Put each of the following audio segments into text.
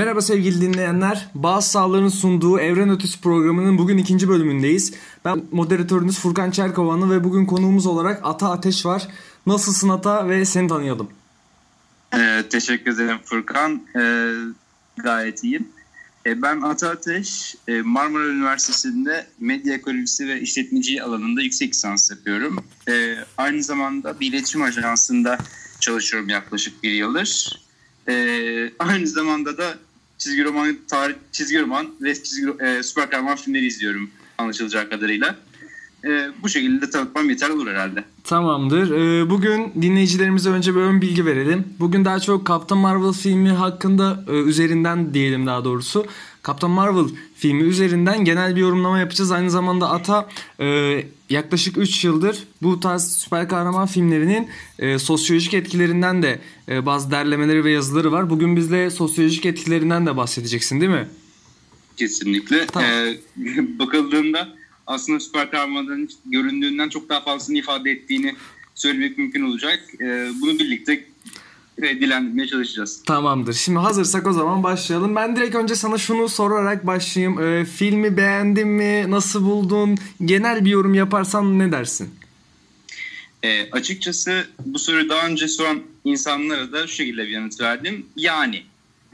Merhaba sevgili dinleyenler. Bağız Sağlar'ın sunduğu Evren Ötesi programının bugün ikinci bölümündeyiz. Ben moderatörünüz Furkan Çerkovanlı ve bugün konuğumuz olarak Ata Ateş var. Nasılsın Ata ve seni tanıyalım. Ee, teşekkür ederim Furkan. Ee, gayet iyiyim. Ee, ben Ata Ateş, e, Marmara Üniversitesi'nde medya ekolojisi ve işletmeciliği alanında yüksek lisans yapıyorum. Ee, aynı zamanda bir iletişim ajansında çalışıyorum yaklaşık bir yıldır. Ee, aynı zamanda da çizgi roman, tarih, çizgi roman ve çizgi, e, süper kahraman filmleri izliyorum anlaşılacağı kadarıyla. Ee, bu şekilde tanıtmam yeterli olur herhalde. Tamamdır. Ee, bugün dinleyicilerimize önce bir ön bilgi verelim. Bugün daha çok Captain Marvel filmi hakkında e, üzerinden diyelim daha doğrusu. Captain Marvel filmi üzerinden genel bir yorumlama yapacağız. Aynı zamanda Ata e, yaklaşık 3 yıldır bu tarz süper kahraman filmlerinin e, sosyolojik etkilerinden de e, bazı derlemeleri ve yazıları var. Bugün bizle sosyolojik etkilerinden de bahsedeceksin değil mi? Kesinlikle. Tamam. Ee, bakıldığında aslında süper kahramanların göründüğünden çok daha fazlasını ifade ettiğini söylemek mümkün olacak. Ee, bunu birlikte e, dilendirmeye çalışacağız. Tamamdır. Şimdi hazırsak o zaman başlayalım. Ben direkt önce sana şunu sorarak başlayayım. Ee, filmi beğendin mi? Nasıl buldun? Genel bir yorum yaparsan ne dersin? Ee, açıkçası bu soruyu daha önce soran insanlara da şu şekilde bir yanıt verdim. Yani.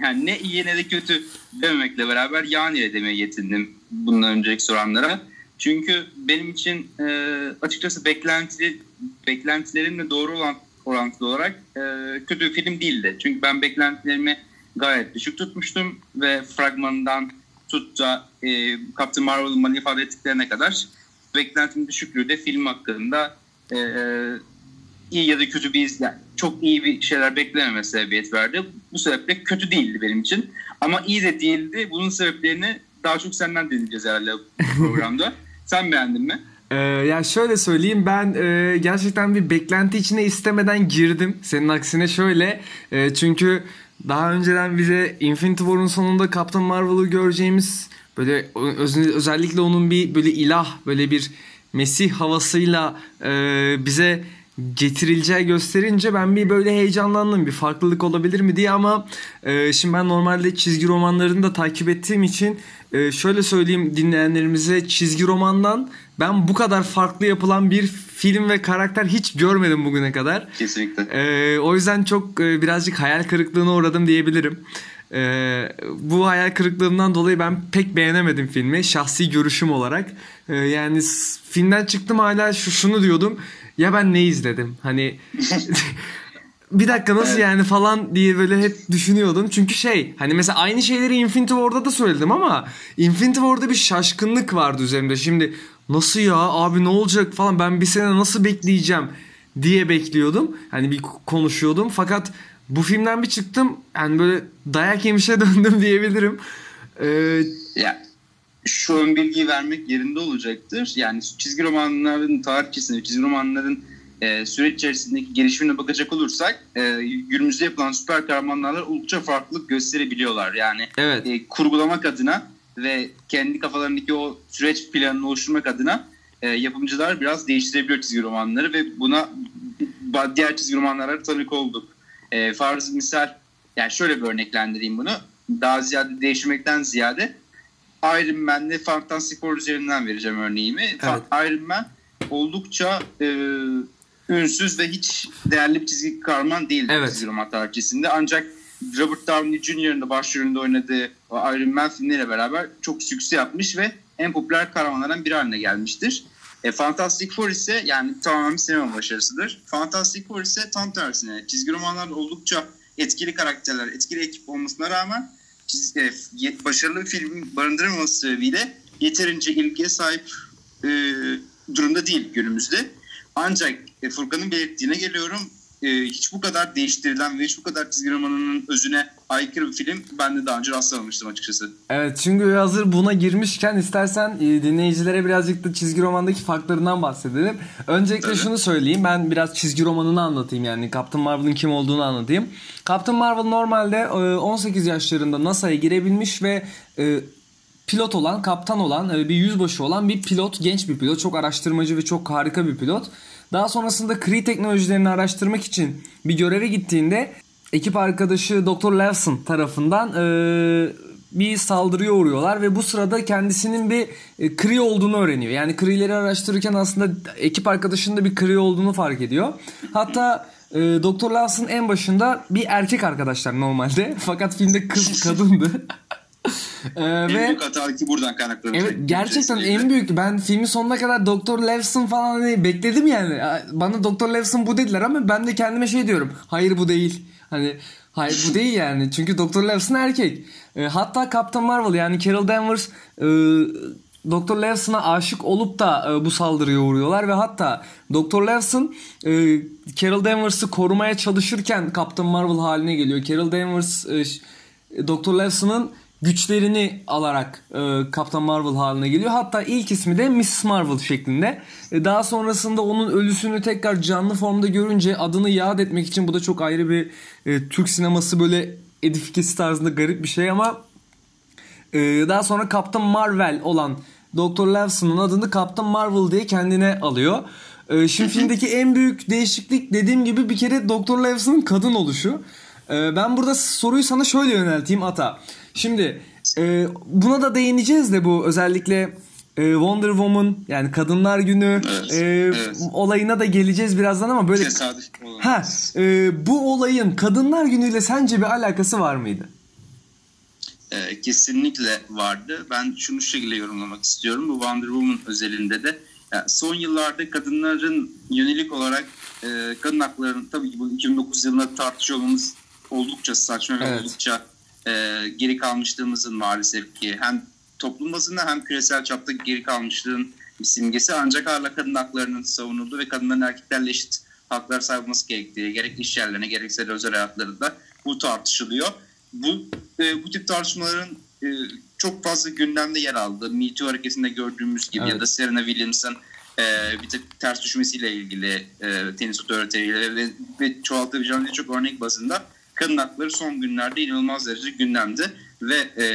Yani ne iyi ne de kötü dememekle beraber yani demeye yetindim bundan önceki soranlara. Çünkü benim için e, açıkçası beklenti, beklentilerimle doğru olan orantılı olarak e, kötü bir film değildi. Çünkü ben beklentilerimi gayet düşük tutmuştum ve fragmanından tut da e, Captain Marvel'ın bana ifade ettiklerine kadar beklentimin düşüklüğü de film hakkında e, iyi ya da kötü bir iz- yani çok iyi bir şeyler beklememe sebebiyet verdi. Bu sebeple kötü değildi benim için. Ama iyi de değildi. Bunun sebeplerini daha çok senden dinleyeceğiz herhalde programda. Sen beğendin mi? Ee, ya şöyle söyleyeyim ben e, gerçekten bir beklenti içine istemeden girdim. Senin aksine şöyle e, çünkü daha önceden bize Infinity War'un sonunda Captain Marvel'ı göreceğimiz böyle öz- özellikle onun bir böyle ilah böyle bir Mesih havasıyla e, bize getirileceği gösterince ben bir böyle heyecanlandım bir farklılık olabilir mi diye ama e, şimdi ben normalde çizgi romanlarını da takip ettiğim için e, şöyle söyleyeyim dinleyenlerimize çizgi romandan ben bu kadar farklı yapılan bir film ve karakter hiç görmedim bugüne kadar. Kesinlikle. Ee, o yüzden çok e, birazcık hayal kırıklığına uğradım diyebilirim. Ee, bu hayal kırıklığımdan dolayı ben pek beğenemedim filmi şahsi görüşüm olarak. Ee, yani filmden çıktım hala şu şunu diyordum. Ya ben ne izledim? Hani bir dakika nasıl yani falan diye böyle hep düşünüyordum. Çünkü şey hani mesela aynı şeyleri Infinity War'da da söyledim ama Infinity War'da bir şaşkınlık vardı üzerimde. Şimdi nasıl ya abi ne olacak falan ben bir sene nasıl bekleyeceğim diye bekliyordum. Hani bir konuşuyordum fakat bu filmden bir çıktım yani böyle dayak yemişe döndüm diyebilirim. Ee, Ya şu ön bilgiyi vermek yerinde olacaktır. Yani çizgi romanların tarihçesine, çizgi romanların e, süreç içerisindeki gelişimine bakacak olursak e, günümüzde yapılan süper kahramanlarla oldukça farklılık gösterebiliyorlar. Yani evet. e, kurgulamak adına ve kendi kafalarındaki o süreç planını oluşturmak adına e, yapımcılar biraz değiştirebiliyor çizgi romanları ve buna diğer çizgi romanlara tanık olduk. E, farz misal yani şöyle bir örneklendireyim bunu. Daha ziyade değiştirmekten ziyade Iron Man'le Fantastic Four üzerinden vereceğim örneğimi. Fa- Iron Man oldukça e, ünsüz ve hiç değerli bir çizgi kahraman değil Evet. çizgi roman tarihçesinde. Ancak Robert Downey Jr.'ın da başrolünde oynadığı Iron Man filmleriyle beraber çok sükse yapmış ve en popüler kahramanlardan biri haline gelmiştir. E, Fantastic Four ise yani tamamen sinema başarısıdır. Fantastic Four ise tam tersine çizgi romanlarda oldukça etkili karakterler, etkili ekip olmasına rağmen çiz- e, başarılı bir film barındırmaması sebebiyle yeterince ilgiye sahip e, durumda değil günümüzde. Ancak e, Furkan'ın belirttiğine geliyorum. e, hiç bu kadar değiştirilen ve hiç bu kadar çizgi romanının özüne aykırı bir film ben de daha önce rastlamamıştım açıkçası. Evet çünkü hazır buna girmişken istersen e, dinleyicilere birazcık da çizgi romandaki farklarından bahsedelim. Öncelikle Tabii. şunu söyleyeyim ben biraz çizgi romanını anlatayım yani Captain Marvel'ın kim olduğunu anlatayım. Captain Marvel normalde e, 18 yaşlarında NASA'ya girebilmiş ve e, pilot olan, kaptan olan, e, bir yüzbaşı olan bir pilot, genç bir pilot. Çok araştırmacı ve çok harika bir pilot. Daha sonrasında Kree teknolojilerini araştırmak için bir göreve gittiğinde ekip arkadaşı Dr. Lawson tarafından e, bir saldırıya uğruyorlar ve bu sırada kendisinin bir e, Kree olduğunu öğreniyor. Yani Kree'leri araştırırken aslında ekip arkadaşının da bir Kree olduğunu fark ediyor. Hatta e, Dr. Lawson en başında bir erkek arkadaşlar normalde. Fakat filmde kız kadındı. E, En ve büyük hata ki buradan kaynaklanıyor. Evet gerçekten en büyük. Ben filmin sonuna kadar Doktor Levson falan hani bekledim yani. Bana Doktor Levson bu dediler ama ben de kendime şey diyorum. Hayır bu değil. Hani hayır bu değil yani. Çünkü Doktor Levson erkek. E, hatta Captain Marvel yani Carol Danvers e, Doktor Levson'a aşık olup da e, bu saldırıya uğruyorlar ve hatta Doktor Levson e, Carol Danvers'ı korumaya çalışırken Captain Marvel haline geliyor. Carol Danvers e, Doktor Levson'ın güçlerini alarak e, Captain Marvel haline geliyor. Hatta ilk ismi de Mrs. Marvel şeklinde. E, daha sonrasında onun ölüsünü tekrar canlı formda görünce adını yad etmek için bu da çok ayrı bir e, Türk sineması böyle edifikesi tarzında garip bir şey ama ee, daha sonra Captain Marvel olan Dr. Lawson'un adını Captain Marvel diye kendine alıyor. Ee, şimdi filmdeki en büyük değişiklik dediğim gibi bir kere Dr. Lawson'un kadın oluşu. Ee, ben burada soruyu sana şöyle yönelteyim Ata. Şimdi e, buna da değineceğiz de bu özellikle e, Wonder Woman yani Kadınlar Günü Evet, e, evet. olayına da geleceğiz birazdan ama böyle Tesadüf ha e, bu olayın Kadınlar Günü'yle sence bir alakası var mıydı? Ee, kesinlikle vardı. Ben şunu şu şekilde yorumlamak istiyorum. Bu Wonder Woman özelinde de yani son yıllarda kadınların yönelik olarak e, kadın haklarını tabii ki bu 2009 yılında tartışıyor olmamız oldukça saçma ve Evet. oldukça e, geri kalmışlığımızın maalesef ki hem toplum bazında hem küresel çapta geri kalmışlığın bir simgesi ancak hala kadın haklarının savunulduğu ve kadınların erkeklerle eşit haklar sahip olması gerektiği gerek iş yerlerine gerekse de özel hayatlarında bu tartışılıyor. Bu e, bu tip tartışmaların e, çok fazla gündemde yer aldı. Me Too hareketinde gördüğümüz gibi Evet. ya da Serena Williams'ın e, bir tık ters düşmesiyle ilgili e, tenis otoriteleriyle ve, ve çoğaltabileceğimiz birçok örnek bazında kadın hakları son günlerde inanılmaz derece gündemde ve e,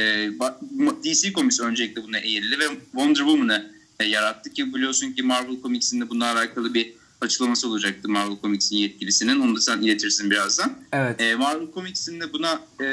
DC Comics öncelikle buna eğildi ve Wonder Woman'ı e, yarattı ki biliyorsun ki Marvel Comics'in de bununla alakalı bir açıklaması olacaktı Marvel Comics'in yetkilisinin. Onu da sen iletirsin birazdan. Evet. E, Marvel Comics'in de buna e,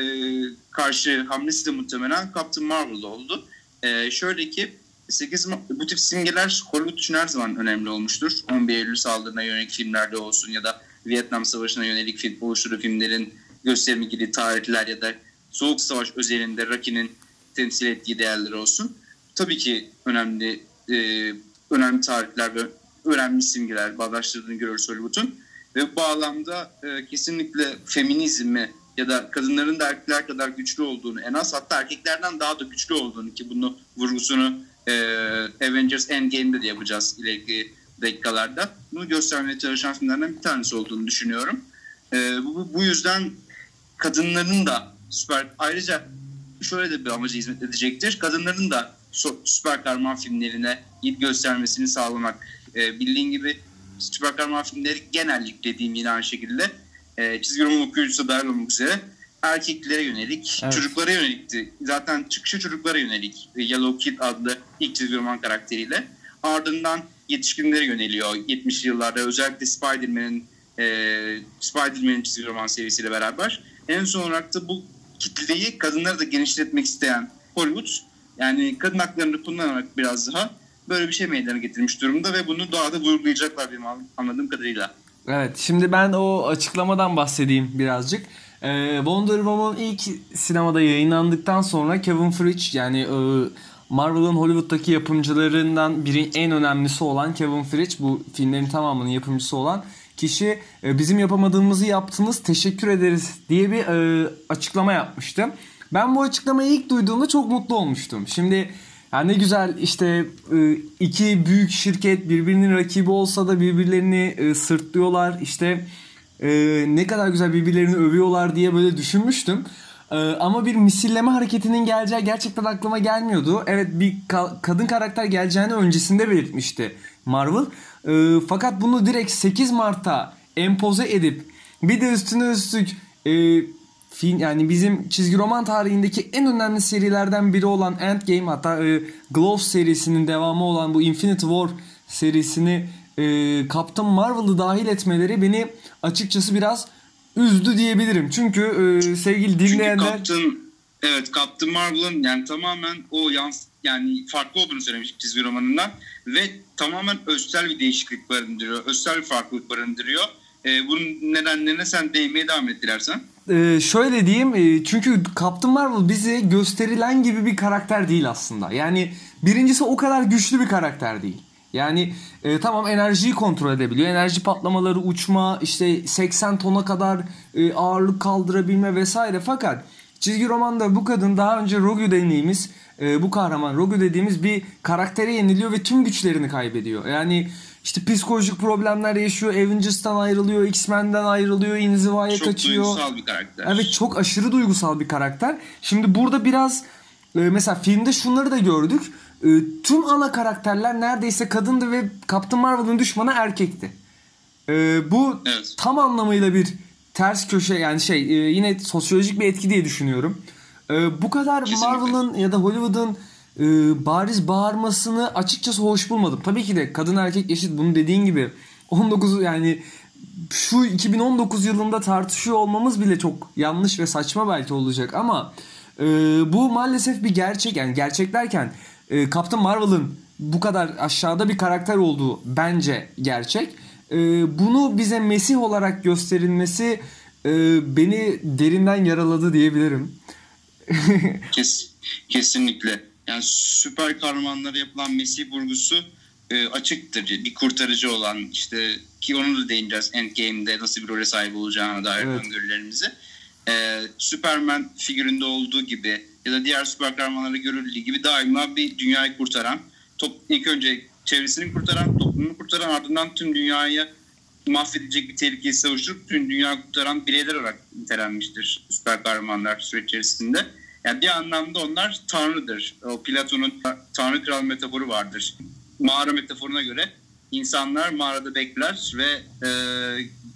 karşı hamlesi de muhtemelen Captain Marvel oldu. E, şöyle ki 8 Ma- bu tip simgeler Hollywood için her zaman önemli olmuştur. 11 Eylül saldırına yönelik filmlerde olsun ya da Vietnam Savaşı'na yönelik film, oluşturduğu filmlerin gösterime ilgili tarihler ya da Soğuk Savaş özelinde Rocky'nin temsil ettiği değerler olsun. Tabii ki önemli e, önemli tarihler ve önemli simgeler bağdaştırdığını görüyoruz Hollywood'un. Ve bu bağlamda e, kesinlikle feminizmi ya da kadınların da erkekler kadar güçlü olduğunu en az hatta erkeklerden daha da güçlü olduğunu ki bunu vurgusunu e, Avengers Endgame'de de yapacağız ileriki dakikalarda. Bunu göstermeye çalışan filmlerden bir tanesi olduğunu düşünüyorum. E, bu, bu yüzden kadınların da süper ayrıca şöyle de bir amaca hizmet edecektir. Kadınların da süper kahraman filmlerine ilgi göstermesini sağlamak. E, bildiğin gibi süper kahraman filmleri genellikle dediğim yine aynı şekilde e, çizgi roman okuyucusu dahil olmak üzere erkeklere yönelik, Evet. çocuklara yönelikti. Zaten çıkışı çocuklara yönelik. E, Yellow Kid adlı ilk çizgi roman karakteriyle. Ardından yetişkinlere yöneliyor 70'li yıllarda özellikle Spider-Man'in e, Spider-Man'in çizgi roman serisiyle beraber. En son olarak da bu kitleyi kadınları da genişletmek isteyen Hollywood yani kadın haklarını kullanarak biraz daha böyle bir şey meydana getirmiş durumda ve bunu daha da vurgulayacaklar benim anladığım kadarıyla. Evet şimdi ben o açıklamadan bahsedeyim birazcık. Ee, Wonder Woman ilk sinemada yayınlandıktan sonra Kevin Feige yani e, Marvel'ın Hollywood'daki yapımcılarından biri en önemlisi olan Kevin Feige bu filmlerin tamamının yapımcısı olan kişi e, bizim yapamadığımızı yaptınız teşekkür ederiz diye bir e, açıklama yapmıştı. Ben bu açıklamayı ilk duyduğumda çok mutlu olmuştum. Şimdi yani ne güzel işte e, iki büyük şirket birbirinin rakibi olsa da birbirlerini sırtlıyorlar. İşte ne kadar güzel birbirlerini övüyorlar diye böyle düşünmüştüm. Ama bir misilleme hareketinin geleceği gerçekten aklıma gelmiyordu. Evet bir ka- kadın karakter geleceğini öncesinde belirtmişti Marvel. E, fakat bunu direkt 8 Mart'ta empoze edip bir de üstüne üstlük e, film yani bizim çizgi roman tarihindeki en önemli serilerden biri olan Endgame hatta e, Gloves serisinin devamı olan bu Infinity War serisini e, Captain Marvel'ı dahil etmeleri beni açıkçası biraz üzdü diyebilirim. Çünkü e, sevgili dinleyenler... Çünkü Captain, evet Captain Marvel'ın yani tamamen o yans yani farklı olduğunu söylemiş çizgi romanından ve tamamen özel bir değişiklik barındırıyor. Özel bir farklılık barındırıyor. E, bunun nedenlerine sen değinmeye devam et dilersen. Ee, şöyle diyeyim e, çünkü Captain Marvel bize gösterilen gibi bir karakter değil aslında. Yani birincisi o kadar güçlü bir karakter değil. Yani e, tamam enerjiyi kontrol edebiliyor. Enerji patlamaları, uçma, işte 80 tona kadar e, ağırlık kaldırabilme vesaire. Fakat çizgi romanda bu kadın daha önce Rogue dediğimiz e, bu kahraman Rogue dediğimiz bir karaktere yeniliyor ve tüm güçlerini kaybediyor. Yani işte psikolojik problemler yaşıyor. Avengers'tan ayrılıyor, X-Men'den ayrılıyor, inzivaya çok kaçıyor. Çok duygusal bir karakter. Evet çok aşırı duygusal bir karakter. Şimdi burada biraz e, mesela filmde şunları da gördük. E, tüm ana karakterler neredeyse kadındı ve Captain Marvel'ın düşmanı erkekti. E, bu evet. tam anlamıyla bir ters köşe yani şey e, yine sosyolojik bir etki diye düşünüyorum. E, bu kadar. Marvel'ın ya da Hollywood'un e, bariz bağırmasını açıkçası hoş bulmadım. Tabii ki de kadın erkek eşit bunu dediğin gibi 19 yani şu 2019 yılında tartışıyor olmamız bile çok yanlış ve saçma belki olacak ama e, bu maalesef bir gerçek yani gerçek derken e, Captain Marvel'ın bu kadar aşağıda bir karakter olduğu bence gerçek. E, bunu bize Mesih olarak gösterilmesi e, beni derinden yaraladı diyebilirim. Kes, kesinlikle. Yani süper kahramanlara yapılan Mesih vurgusu e, açıktır. Bir kurtarıcı olan işte ki onu da değineceğiz Endgame'de nasıl bir role sahip olacağına dair Evet. öngörülerimizi. E, Superman figüründe olduğu gibi ya da diğer süper kahramanlarda görüldüğü gibi daima bir dünyayı kurtaran, top, ilk önce çevresini kurtaran, toplumunu kurtaran ardından tüm dünyayı mahvedecek bir tehlikeyi savuşturup tüm dünyayı kurtaran bireyler olarak nitelenmiştir süper kahramanlar süreç içerisinde. Yani bir anlamda onlar tanrıdır. O Platon'un tanrı kral metaforu vardır. Mağara metaforuna göre insanlar mağarada bekler ve e,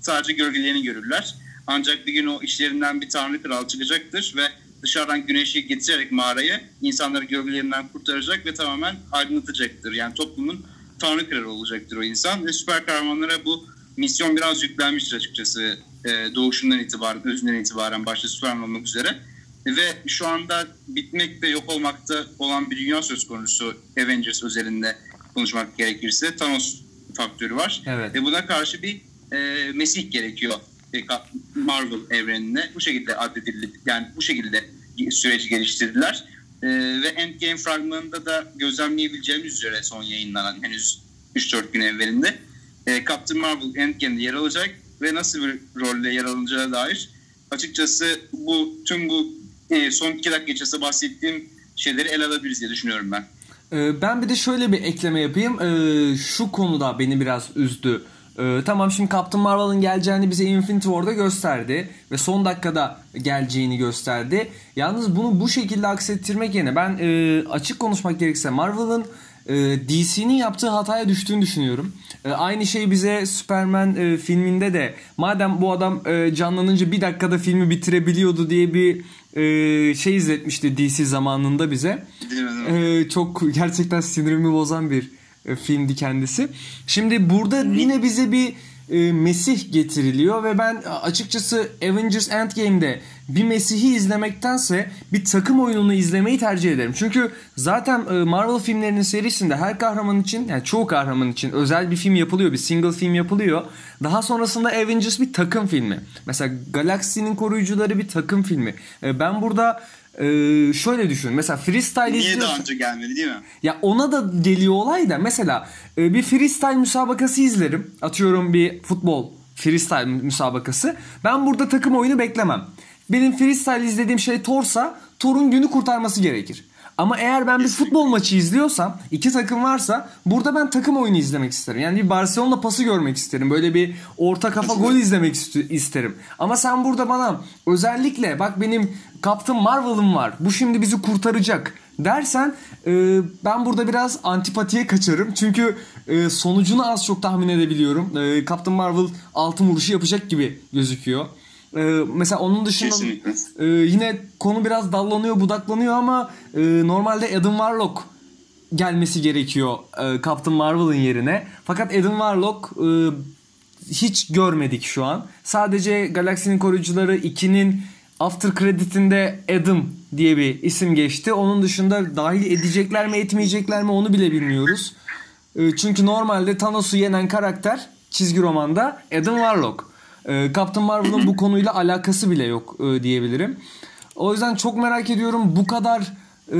sadece gölgelerini görürler. Ancak bir gün o işlerinden bir tanrı kral çıkacaktır ve dışarıdan güneşi getirerek mağarayı insanları gölgelerinden kurtaracak ve tamamen aydınlatacaktır. Yani toplumun tanrı kralı olacaktır o insan ve süper kahramanlara bu misyon biraz yüklenmiştir açıkçası e, doğuşundan itibaren, özünden itibaren başta Superman olmak üzere. Ve şu anda bitmek ve yok olmakta olan bir dünya söz konusu Avengers özelinde konuşmak gerekirse Thanos faktörü var. Evet. Ve buna karşı bir e, Mesih gerekiyor e, Marvel evrenine. Bu şekilde addedildi. Yani bu şekilde süreci geliştirdiler. E, ve Endgame fragmanında da gözlemleyebileceğimiz üzere son yayınlanan henüz 3-4 gün evvelinde e, Captain Marvel Endgame'de yer alacak ve nasıl bir rolle yer alınacağı dair açıkçası bu tüm bu e, son iki dakika içerisinde bahsettiğim şeyleri ele alabiliriz diye düşünüyorum ben. Ee, Ben bir de şöyle bir ekleme yapayım. Ee, Şu konuda beni biraz üzdü. Ee, Tamam şimdi Captain Marvel'ın geleceğini bize Infinity War'da gösterdi. Ve son dakikada geleceğini gösterdi. Yalnız bunu bu şekilde aksettirmek yerine ben e, açık konuşmak gerekirse Marvel'ın e, DC'nin yaptığı hataya düştüğünü düşünüyorum. E, Aynı şey bize Superman filminde de madem bu adam canlanınca bir dakikada filmi bitirebiliyordu diye bir e, şey izletmişti DC zamanında bize. Ee, çok gerçekten sinirimi bozan bir e, filmdi kendisi. Şimdi burada yine bize bir e, Mesih getiriliyor ve ben açıkçası Avengers Endgame'de bir Mesih'i izlemektense bir takım oyununu izlemeyi tercih ederim. Çünkü zaten e, Marvel filmlerinin serisinde her kahraman için yani çoğu kahraman için özel bir film yapılıyor. Bir single film yapılıyor. Daha sonrasında Avengers bir takım filmi. Mesela Galaksinin Koruyucuları bir takım filmi. E, ben burada e, şöyle düşün. Mesela freestyle Niye izliyorsun. daha önce gelmedi değil mi? Ya ona da geliyor olay da mesela e, bir freestyle müsabakası izlerim. Atıyorum bir futbol freestyle müsabakası. Ben burada takım oyunu beklemem. Benim freestyle izlediğim şey Thor'sa Thor'un günü kurtarması gerekir. Ama eğer ben bir futbol maçı izliyorsam iki takım varsa burada ben takım oyunu izlemek isterim. Yani bir Barcelona pası görmek isterim. Böyle bir orta kafa gol izlemek isterim. Ama sen burada bana özellikle bak benim Captain Marvel'ım var. Bu şimdi bizi kurtaracak dersen e, ben burada biraz antipatiye kaçarım. Çünkü e, sonucunu az çok tahmin edebiliyorum. E, Captain Marvel altın vuruşu yapacak gibi gözüküyor. Ee, mesela onun dışında e, yine konu biraz dallanıyor, budaklanıyor ama e, normalde Adam Warlock gelmesi gerekiyor e, Captain Marvel'ın yerine. Fakat Adam Warlock e, hiç görmedik şu an. Sadece Galaksinin Koruyucuları 2'nin after credit'inde Adam diye bir isim geçti. Onun dışında dahil edecekler mi etmeyecekler mi onu bile bilmiyoruz. E, çünkü normalde Thanos'u yenen karakter çizgi romanda Adam Warlock. E, Captain Marvel'ın bu konuyla alakası bile yok e, diyebilirim. O yüzden çok merak ediyorum bu kadar e,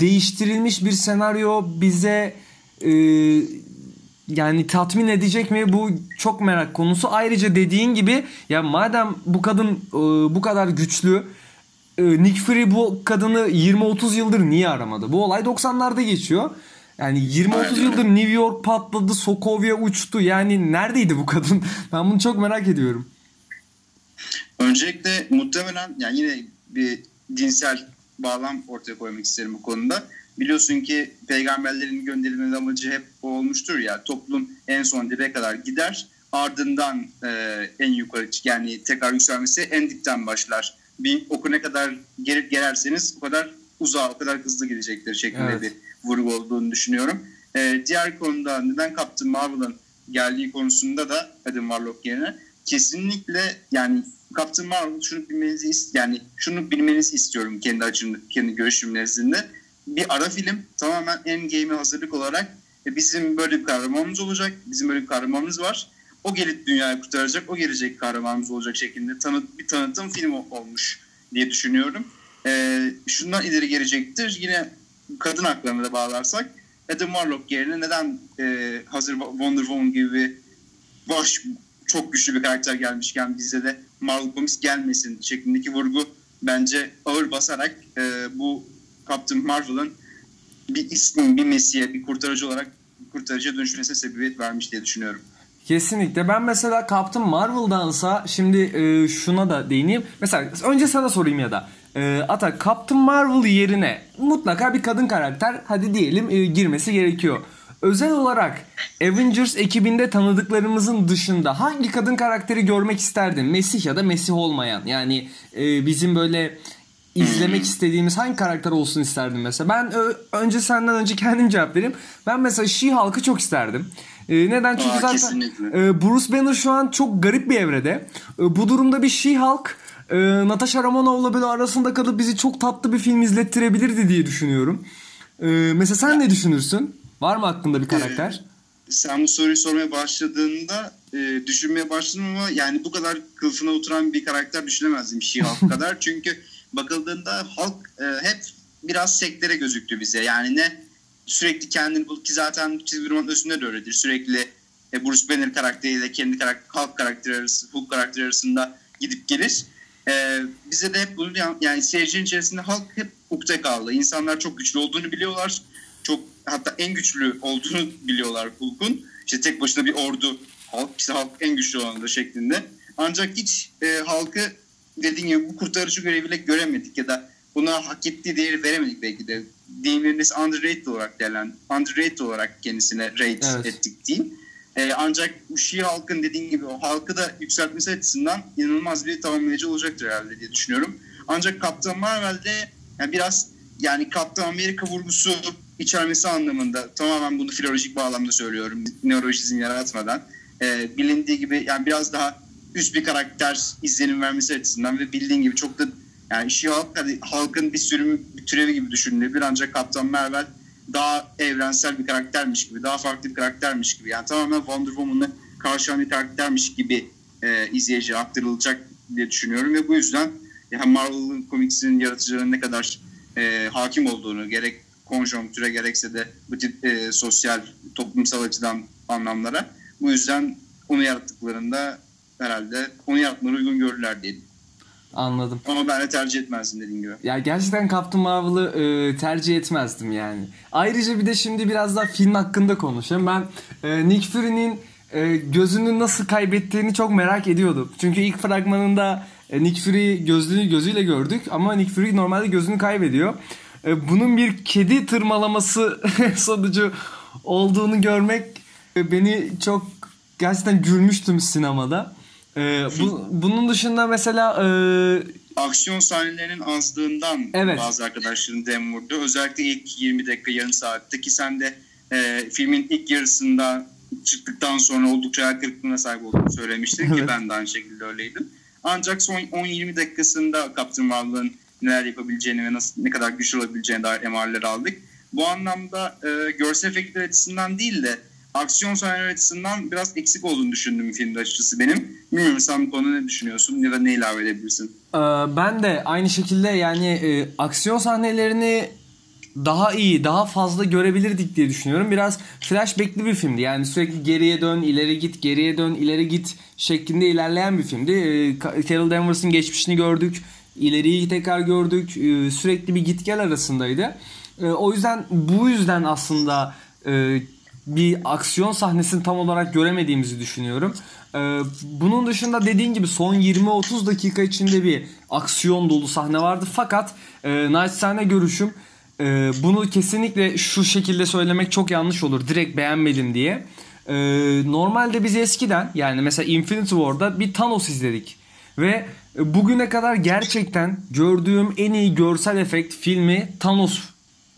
değiştirilmiş bir senaryo bize e, yani tatmin edecek mi bu çok merak konusu. Ayrıca dediğin gibi ya madem bu kadın e, bu kadar güçlü e, Nick Fury bu kadını 20-30 yıldır niye aramadı? Bu olay 90'larda geçiyor. Yani 20-30 yıldır New York patladı, Sokovia uçtu. Yani neredeydi bu kadın? Ben bunu çok merak ediyorum. Öncelikle muhtemelen yani yine bir dinsel bağlam ortaya koymak isterim bu konuda. Biliyorsun ki peygamberlerin gönderilme amacı hep o olmuştur ya toplum en son dibe kadar gider ardından e, en yukarı yani tekrar yükselmesi en dipten başlar. Bir oku ne kadar gelip gelerseniz o kadar uzağa o kadar hızlı gidecektir şeklinde evet. bir vurgu olduğunu düşünüyorum. E, diğer konuda neden Captain Marvel'ın geldiği konusunda da Adam Warlock yerine kesinlikle yani Captain Marvel şunu bilmenizi yani şunu bilmenizi istiyorum kendi açımda, kendi görüşüm nezdinde. Bir ara film tamamen Endgame'e hazırlık olarak e, bizim böyle bir kahramanımız olacak. Bizim böyle bir kahramanımız var. O gelip dünyayı kurtaracak, o gelecek kahramanımız olacak şeklinde tanıt, bir tanıtım filmi olmuş diye düşünüyorum. Ee, şundan ileri gelecektir. Yine kadın haklarına da bağlarsak Adam Warlock yerine neden e, hazır Wonder Woman gibi bir baş çok güçlü bir karakter gelmişken bize de Marvel Comics gelmesin şeklindeki vurgu bence ağır basarak e, bu Captain Marvel'ın bir ismin, bir mesiye, bir kurtarıcı olarak kurtarıcıya dönüşmesine sebebiyet vermiş diye düşünüyorum. Kesinlikle. Ben mesela Captain Marvel'dansa şimdi e, şuna da değineyim. Mesela önce sana sorayım ya da. E, Ata Captain Marvel yerine mutlaka bir kadın karakter hadi diyelim e, girmesi gerekiyor. Özel olarak Avengers ekibinde tanıdıklarımızın dışında hangi kadın karakteri görmek isterdin? Mesih ya da Mesih olmayan. Yani e, bizim böyle izlemek istediğimiz hangi karakter olsun isterdin mesela? Ben ö, önce senden önce kendim cevap vereyim. Ben mesela She-Hulk'ı çok isterdim. E, neden? Çünkü Aa, zaten e, Bruce Banner şu an çok garip bir evrede. E, bu durumda bir She-Hulk e, Natasha Romanov'la böyle arasında kalıp bizi çok tatlı bir film izlettirebilirdi diye düşünüyorum. E, mesela sen ne düşünürsün? Var mı aklında bir karakter? Ee, sen bu soruyu sormaya başladığında e, düşünmeye başladım ama yani bu kadar kılıfına oturan bir karakter düşünemezdim She-Hulk kadar. Çünkü bakıldığında Hulk e, hep biraz sektere gözüktü bize. Yani ne sürekli kendini bul ki zaten çizgi roman üstünde de öyledir. Sürekli e, Bruce Banner karakteriyle kendi karakter, Hulk karakteri arası, Hulk karakteri arasında gidip gelir. E, bize de hep bunu yani seyircinin içerisinde Hulk hep ukde kaldı. İnsanlar çok güçlü olduğunu biliyorlar. Çok hatta en güçlü olduğunu biliyorlar Hulk'un. İşte tek başına bir ordu Hulk, işte Hulk en güçlü olanıdır şeklinde. Ancak hiç e, halkı dediğim gibi bu kurtarıcı göreviyle göremedik ya da buna hak ettiği değeri veremedik belki de. Deyimleriniz underrated olarak değerlen, underrated olarak kendisine rate evet. ettik diyeyim. Ee, ancak bu Şii halkın dediğim gibi o halkı da yükseltmesi açısından inanılmaz bir tamamlayıcı olacaktır herhalde diye düşünüyorum. Ancak Kaptan Marvel'de yani biraz yani Kaptan Amerika vurgusu içermesi anlamında tamamen bunu filolojik bağlamda söylüyorum. Nörolojizm yaratmadan. Ee, bilindiği gibi yani biraz daha üst bir karakter izlenim vermesi açısından ve bildiğin gibi çok da yani işi halk halkın bir sürümü bir türevi gibi düşünülebilir ancak Kaptan Marvel daha evrensel bir karaktermiş gibi daha farklı bir karaktermiş gibi yani tamamen Wonder Woman'ı karşılayan bir karaktermiş gibi e, izleyiciye aktarılacak diye düşünüyorum ve bu yüzden yani Marvel Comics'in yaratıcılarının ne kadar e, hakim olduğunu gerek konjonktüre gerekse de bu tip e, sosyal toplumsal açıdan anlamlara bu yüzden onu yarattıklarında herhalde onu yapmaları uygun görürler diyelim. Anladım. Ama ben de tercih etmezdim dediğim gibi. Ya gerçekten Captain Marvel'ı e, tercih etmezdim yani. Ayrıca bir de şimdi biraz daha film hakkında konuşayım. Ben e, Nick Fury'nin e, gözünü nasıl kaybettiğini çok merak ediyordum. Çünkü ilk fragmanında e, Nick Fury gözlüğünü gözüyle gördük ama Nick Fury normalde gözünü kaybediyor. E, bunun bir kedi tırmalaması sonucu olduğunu görmek e, beni çok gerçekten gülmüştüm sinemada. E, bu, bunun dışında mesela e, Aksiyon sahnelerinin azlığından Evet. bazı arkadaşların dem vurdu. Özellikle ilk 20 dakika yarım saatte ki sen de e, filmin ilk yarısında çıktıktan sonra oldukça hayal kırıklığına sahip olduğunu söylemiştin ki ben de aynı şekilde öyleydim. Ancak son 10-20 dakikasında Captain Marvel'ın neler yapabileceğini ve nasıl ne kadar güçlü olabileceğine dair emareler aldık. Bu anlamda e, görsel efektler açısından değil de aksiyon sahneleri açısından biraz eksik olduğunu düşündüm filmde açıkçası benim. Bilmiyorum sen bu konuda ne düşünüyorsun ya da ne ilave edebilirsin? Ee, ben de aynı şekilde yani e, aksiyon sahnelerini daha iyi, daha fazla görebilirdik diye düşünüyorum. Biraz flashback'li bir filmdi. Yani sürekli geriye dön, ileri git, geriye dön, ileri git şeklinde ilerleyen bir filmdi. Ee, Carol Danvers'ın geçmişini gördük. ileriyi tekrar gördük. Ee, sürekli bir git gel arasındaydı. Ee, o yüzden bu yüzden aslında e, bir aksiyon sahnesini tam olarak göremediğimizi düşünüyorum. Ee, bunun dışında dediğin gibi son 20-30 dakika içinde bir aksiyon dolu sahne vardı. Fakat e, naçizane görüşüm e, bunu kesinlikle şu şekilde söylemek çok yanlış olur. Direkt beğenmedim diye. E, normalde biz eskiden yani mesela Infinity War'da bir Thanos izledik. Ve e, bugüne kadar gerçekten gördüğüm en iyi görsel efekt filmi Thanos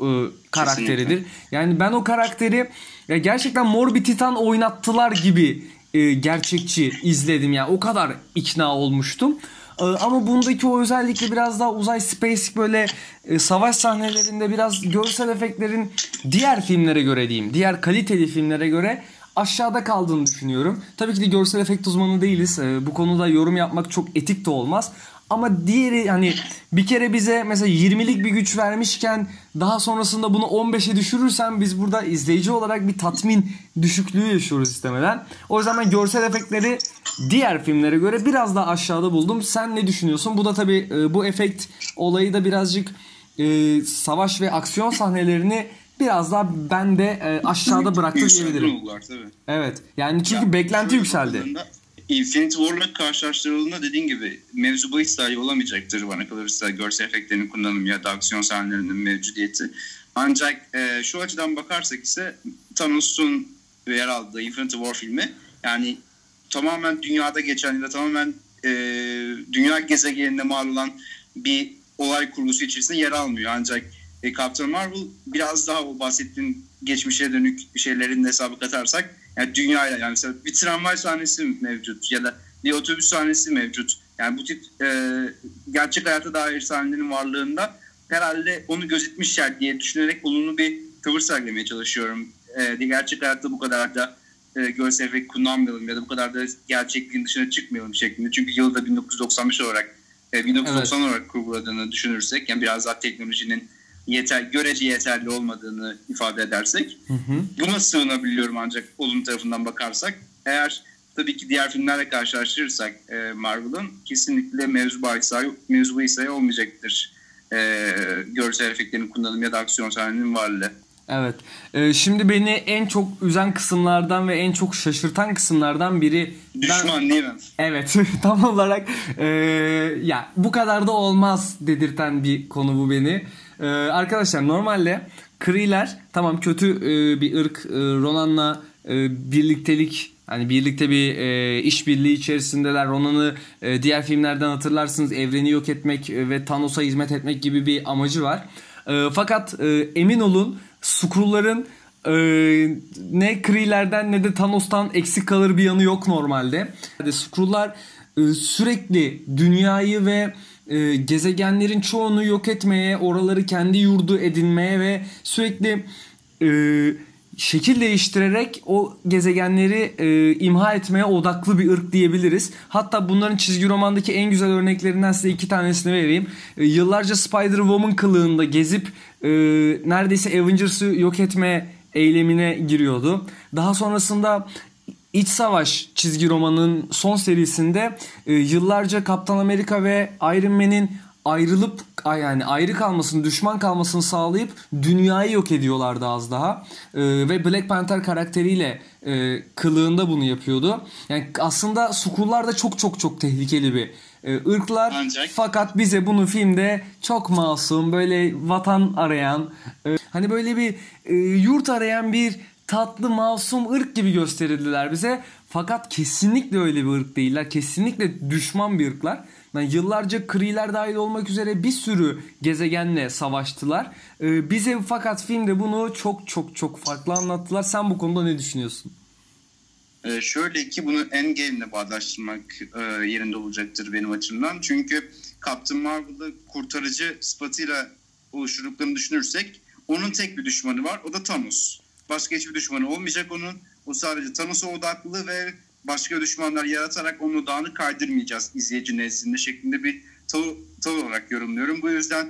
e, karakteridir. Yani ben o karakteri ya gerçekten Mor bir Titan oynattılar gibi e, gerçekçi izledim yani o kadar ikna olmuştum. E, ama bundaki o özellikle biraz daha uzay space böyle e, savaş sahnelerinde biraz görsel efektlerin diğer filmlere göre diyeyim, diğer kaliteli filmlere göre aşağıda kaldığını düşünüyorum. Tabii ki de görsel efekt uzmanı değiliz. E, bu konuda yorum yapmak çok etik de olmaz. Ama diğeri hani bir kere bize mesela 20'lik bir güç vermişken daha sonrasında bunu 15'e düşürürsen biz burada izleyici olarak bir tatmin düşüklüğü yaşıyoruz istemeden. O yüzden ben görsel efektleri diğer filmlere göre biraz daha aşağıda buldum. Sen ne düşünüyorsun? Bu da tabii e, bu efekt olayı da birazcık e, savaş ve aksiyon sahnelerini biraz daha ben de e, aşağıda bıraktı diyebilirim. oldular tabii. Evet. Yani çünkü Ya, beklenti yükseldi. bakıldığında Infinity War'la karşılaştırıldığında dediğin gibi mevzu bahis dahi olamayacaktır bana kalırsa görsel efektlerin kullanımı ya da aksiyon sahnelerinin mevcudiyeti. Ancak e, şu açıdan bakarsak ise Thanos'un yer aldığı Infinity War filmi yani tamamen dünyada geçen ya da tamamen e, dünya gezegeninde mal olan bir olay kurgusu içerisinde yer almıyor. Ancak e, Captain Marvel biraz daha o bahsettiğin geçmişe dönük şeylerin hesabı katarsak yani dünyayla yani mesela bir tramvay sahnesi mevcut ya da bir otobüs sahnesi mevcut. Yani bu tip e, gerçek hayata dair sahnelerin varlığında herhalde onu gözetmişler diye düşünerek olumlu bir tavır sergilemeye çalışıyorum. E, gerçek hayatta bu kadar da e, görsel efekt kullanmayalım ya da bu kadar da gerçekliğin dışına çıkmayalım şeklinde. Çünkü yılda 1995 olarak e, 1990 olarak kurguladığını düşünürsek yani biraz daha teknolojinin yeter, görece yeterli olmadığını ifade edersek Hı hı. buna sığınabiliyorum ancak olumlu tarafından bakarsak. Eğer tabii ki diğer filmlerle karşılaştırırsak e, Marvel'ın kesinlikle mevzu bahis mevzu bahis olmayacaktır. E, görsel efektlerin kullanımı ya da aksiyon sahnenin varlığı. Evet. Ee, şimdi beni en çok üzen kısımlardan ve en çok şaşırtan kısımlardan biri ben- Düşman değil mi? Evet tam olarak e, ya bu kadar da olmaz dedirten bir konu bu beni. E, arkadaşlar normalde Kree'ler tamam kötü e, bir ırk e, Ronan'la e, birliktelik hani birlikte bir e, işbirliği içerisindeler. Ronan'ı e, diğer filmlerden hatırlarsınız evreni yok etmek e, ve Thanos'a hizmet etmek gibi bir amacı var. E, fakat e, emin olun Skrull'ların e, ne Kree'lerden ne de Thanos'tan eksik kalır bir yanı yok normalde. Yani Skrull'lar e, sürekli dünyayı ve e, gezegenlerin çoğunu yok etmeye, oraları kendi yurdu edinmeye ve sürekli e, şekil değiştirerek o gezegenleri e, imha etmeye odaklı bir ırk diyebiliriz. Hatta bunların çizgi romandaki en güzel örneklerinden size iki tanesini vereyim. E, yıllarca Spider-Woman kılığında gezip e, neredeyse Avengers'ı yok etme eylemine giriyordu. Daha sonrasında İç Savaş çizgi romanının son serisinde e, yıllarca Kaptan Amerika ve Iron Man'in ayrılıp yani ayrı kalmasını, düşman kalmasını sağlayıp dünyayı yok ediyorlardı az daha. E, ve Black Panther karakteriyle e, kılığında bunu yapıyordu. Yani aslında Sukullar da çok çok çok tehlikeli bir e, ırklar. Ancak- Fakat bize bunu filmde çok masum, böyle vatan arayan, e, hani böyle bir e, yurt arayan bir tatlı masum ırk gibi gösterildiler bize. Fakat kesinlikle öyle bir ırk değiller. Kesinlikle düşman bir ırklar. Yani yıllarca Kree'ler dahil olmak üzere bir sürü gezegenle savaştılar. E, bize fakat filmde bunu çok çok çok farklı anlattılar. Sen bu konuda ne düşünüyorsun? Ee, şöyle ki bunu Endgame'le bağdaştırmak e, yerinde olacaktır benim açımdan. Çünkü Captain Marvel'ı kurtarıcı sıfatıyla oluşturduklarını düşünürsek onun tek bir düşmanı var. O da Thanos. Başka hiçbir düşmanı olmayacak onun. O sadece Thanos'a odaklı ve başka düşmanlar yaratarak onu dağını kaydırmayacağız izleyici nezdinde şeklinde bir tavır, olarak yorumluyorum. Bu yüzden